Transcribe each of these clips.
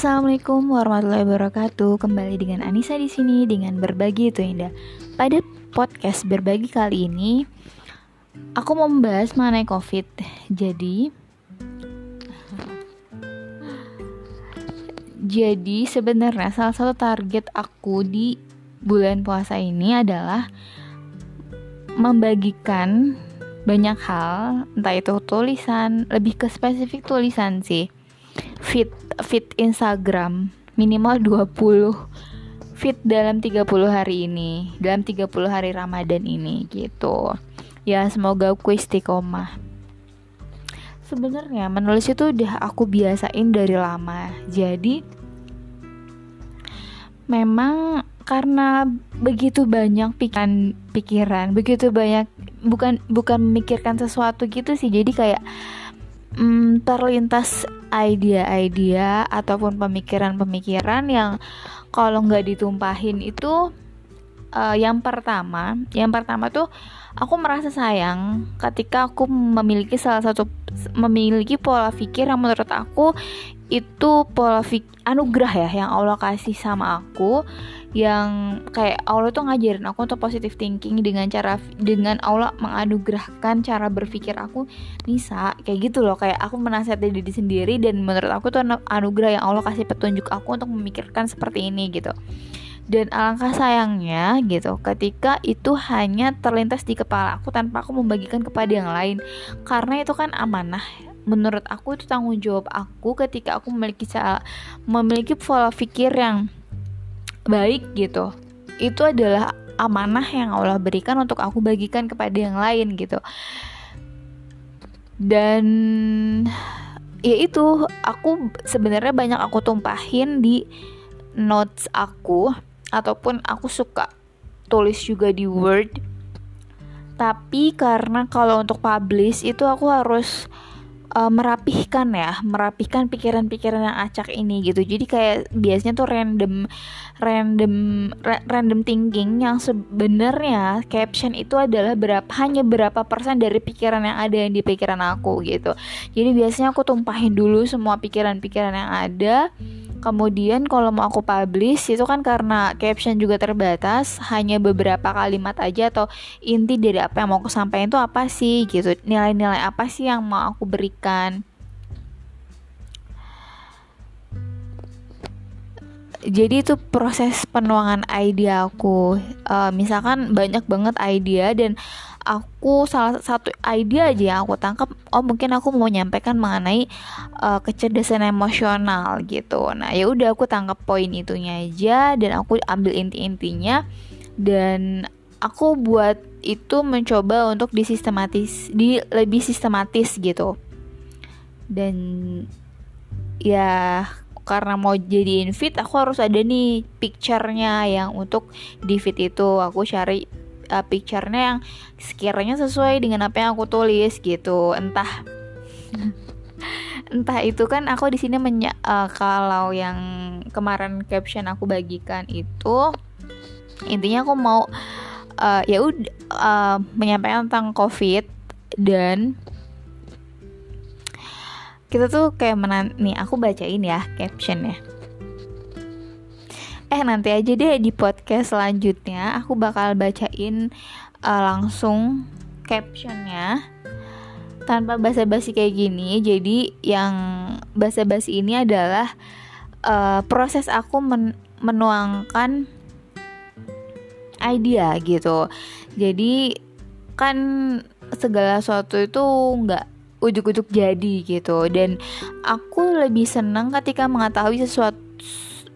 Assalamualaikum warahmatullahi wabarakatuh. Kembali dengan Anissa di sini dengan berbagi itu indah. Pada podcast berbagi kali ini, aku mau membahas mengenai COVID. Jadi, jadi sebenarnya salah satu target aku di bulan puasa ini adalah membagikan banyak hal, entah itu tulisan, lebih ke spesifik tulisan sih fit fit Instagram. Minimal 20 fit dalam 30 hari ini. Dalam 30 hari Ramadan ini gitu. Ya semoga aku istiqomah. Sebenarnya menulis itu udah aku biasain dari lama. Jadi memang karena begitu banyak pikiran pikiran begitu banyak bukan bukan memikirkan sesuatu gitu sih. Jadi kayak mm, terlintas idea-idea ataupun pemikiran-pemikiran yang kalau nggak ditumpahin itu uh, yang pertama, yang pertama tuh aku merasa sayang ketika aku memiliki salah satu memiliki pola pikir yang menurut aku itu pola anugerah ya yang Allah kasih sama aku yang kayak Allah tuh ngajarin aku untuk positive thinking dengan cara dengan Allah menganugerahkan cara berpikir aku. Bisa kayak gitu loh. Kayak aku menasihati diri sendiri dan menurut aku tuh anugerah yang Allah kasih petunjuk aku untuk memikirkan seperti ini gitu. Dan alangkah sayangnya gitu ketika itu hanya terlintas di kepala aku tanpa aku membagikan kepada yang lain. Karena itu kan amanah menurut aku itu tanggung jawab aku ketika aku memiliki memiliki pola pikir yang baik gitu. Itu adalah amanah yang Allah berikan untuk aku bagikan kepada yang lain gitu. Dan ya itu aku sebenarnya banyak aku tumpahin di notes aku ataupun aku suka tulis juga di Word. Tapi karena kalau untuk publish itu aku harus uh, merapihkan ya, merapihkan pikiran-pikiran yang acak ini gitu. Jadi kayak biasanya tuh random random ra random thinking yang sebenarnya caption itu adalah berapa hanya berapa persen dari pikiran yang ada yang di pikiran aku gitu. Jadi biasanya aku tumpahin dulu semua pikiran-pikiran yang ada Kemudian kalau mau aku publish itu kan karena caption juga terbatas, hanya beberapa kalimat aja atau inti dari apa yang mau aku sampaikan itu apa sih gitu. Nilai-nilai apa sih yang mau aku berikan. Jadi itu proses penuangan ide aku. Uh, misalkan banyak banget ide dan aku salah satu ide aja yang aku tangkap oh mungkin aku mau nyampaikan mengenai uh, kecerdasan emosional gitu. Nah ya udah aku tangkap poin itunya aja dan aku ambil inti-intinya. Dan aku buat itu mencoba untuk disistematis di lebih sistematis gitu. Dan ya karena mau jadiin fit aku harus ada nih picture-nya yang untuk di fit itu. Aku cari uh, picture-nya yang sekiranya sesuai dengan apa yang aku tulis gitu. Entah entah itu kan aku di sini uh, kalau yang kemarin caption aku bagikan itu intinya aku mau uh, ya udah uh, menyampaikan tentang covid dan kita tuh kayak menan nih aku bacain ya captionnya. Eh nanti aja deh di podcast selanjutnya aku bakal bacain uh, langsung captionnya. Tanpa basa-basi kayak gini jadi yang basa-basi ini adalah uh, proses aku men menuangkan idea gitu. Jadi kan segala sesuatu itu nggak ujuk-ujuk jadi gitu. Dan aku lebih senang ketika mengetahui sesuatu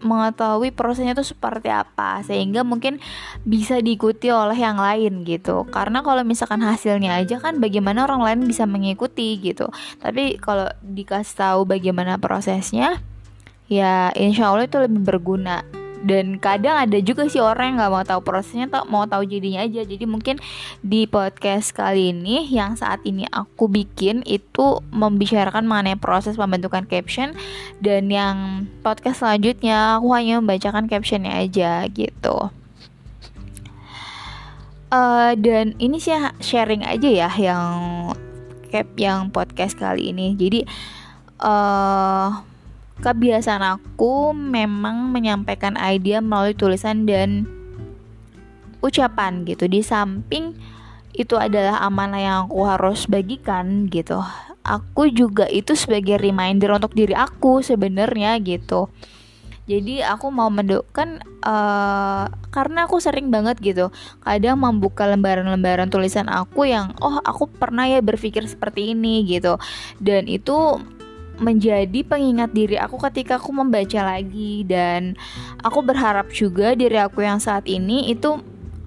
mengetahui prosesnya itu seperti apa sehingga mungkin bisa diikuti oleh yang lain gitu. Karena kalau misalkan hasilnya aja kan bagaimana orang lain bisa mengikuti gitu. Tapi kalau dikasih tahu bagaimana prosesnya ya insya Allah itu lebih berguna dan kadang ada juga sih orang yang nggak mau tahu prosesnya tak mau tahu jadinya aja. Jadi mungkin di podcast kali ini yang saat ini aku bikin itu membicarakan mengenai proses pembentukan caption. Dan yang podcast selanjutnya aku hanya membacakan captionnya aja gitu. Uh, dan ini sih sharing aja ya yang cap yang podcast kali ini. Jadi uh, kebiasaan aku memang menyampaikan ide melalui tulisan dan ucapan gitu. Di samping itu adalah amanah yang aku harus bagikan gitu. Aku juga itu sebagai reminder untuk diri aku sebenarnya gitu. Jadi aku mau mendukkan uh, karena aku sering banget gitu kadang membuka lembaran-lembaran tulisan aku yang oh aku pernah ya berpikir seperti ini gitu. Dan itu menjadi pengingat diri aku ketika aku membaca lagi. Dan aku berharap juga diri aku yang saat ini itu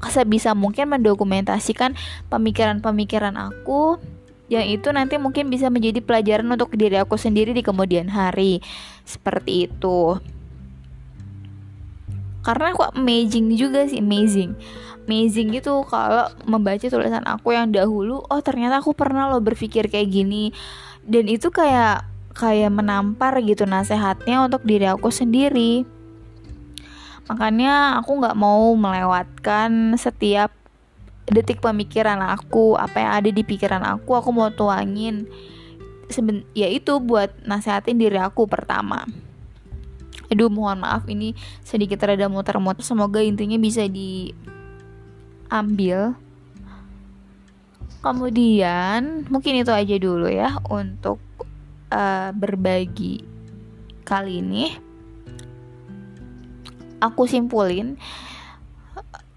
sebisa mungkin mendokumentasikan pemikiran-pemikiran aku yang itu nanti mungkin bisa menjadi pelajaran untuk diri aku sendiri di kemudian hari. Seperti itu. Karena aku amazing juga sih amazing. Amazing gitu kalau membaca tulisan aku yang dahulu oh ternyata aku pernah lo berpikir kayak gini. Dan itu kayak kayak menampar gitu nasehatnya untuk diri aku sendiri. Makanya aku nggak mau melewatkan setiap detik pemikiran aku apa yang ada di pikiran aku aku mau tuangin seben ya itu buat nasehatin diri aku pertama. Aduh mohon maaf ini sedikit rada muter-muter. Semoga intinya bisa diambil. Kemudian mungkin itu aja dulu ya untuk uh, berbagi kali ini aku simpulin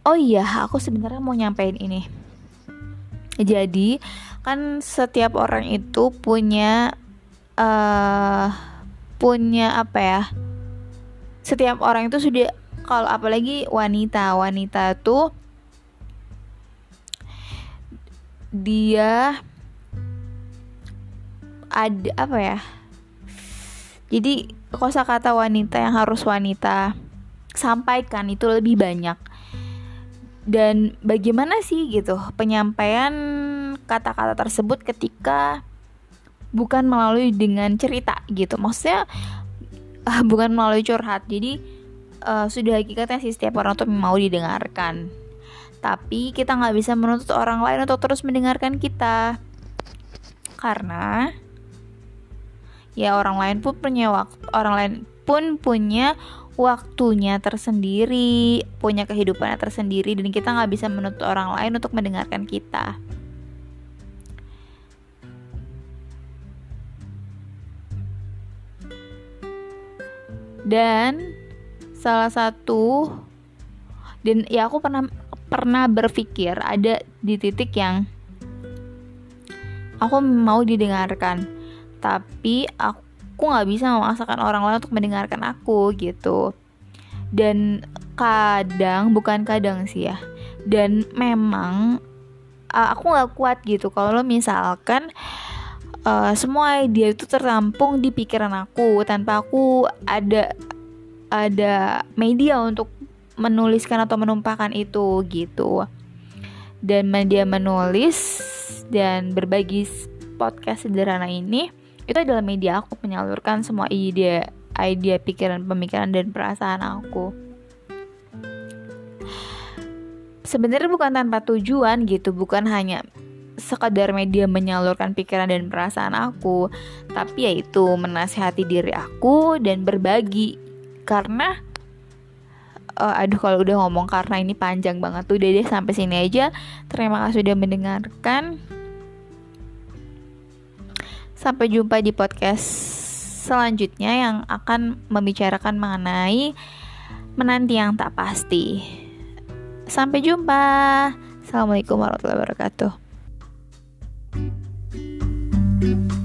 oh iya aku sebenarnya mau nyampein ini. Jadi kan setiap orang itu punya uh, punya apa ya setiap orang itu sudah kalau apalagi wanita wanita tuh dia ada apa ya? Jadi kosakata wanita yang harus wanita sampaikan itu lebih banyak. Dan bagaimana sih gitu penyampaian kata-kata tersebut ketika bukan melalui dengan cerita gitu? Maksudnya uh, bukan melalui curhat. Jadi uh, sudah hakikatnya sih setiap orang tuh mau didengarkan. Tapi kita nggak bisa menuntut orang lain untuk terus mendengarkan kita. Karena ya orang lain pun punya waktu orang lain pun punya waktunya tersendiri punya kehidupannya tersendiri dan kita nggak bisa menuntut orang lain untuk mendengarkan kita. Dan salah satu dan ya aku pernah pernah berpikir ada di titik yang aku mau didengarkan tapi aku nggak bisa memaksakan orang lain untuk mendengarkan aku gitu. Dan kadang bukan kadang sih ya dan memang uh, aku nggak kuat gitu. Kalau misalkan uh, semua ide itu tertampung di pikiran aku tanpa aku ada ada media untuk menuliskan atau menumpahkan itu gitu. Dan media menulis dan berbagi podcast sederhana ini itu adalah media aku menyalurkan semua ide ide pikiran pemikiran dan perasaan aku. Sebenarnya bukan tanpa tujuan gitu bukan hanya sekadar media menyalurkan pikiran dan perasaan aku tapi yaitu menasihati diri aku dan berbagi. Karena uh, aduh kalau udah ngomong karena ini panjang banget tuh deh sampai sini aja. Terima kasih sudah mendengarkan Sampai jumpa di podcast selanjutnya yang akan membicarakan mengenai menanti yang tak pasti. Sampai jumpa. Assalamualaikum warahmatullahi wabarakatuh.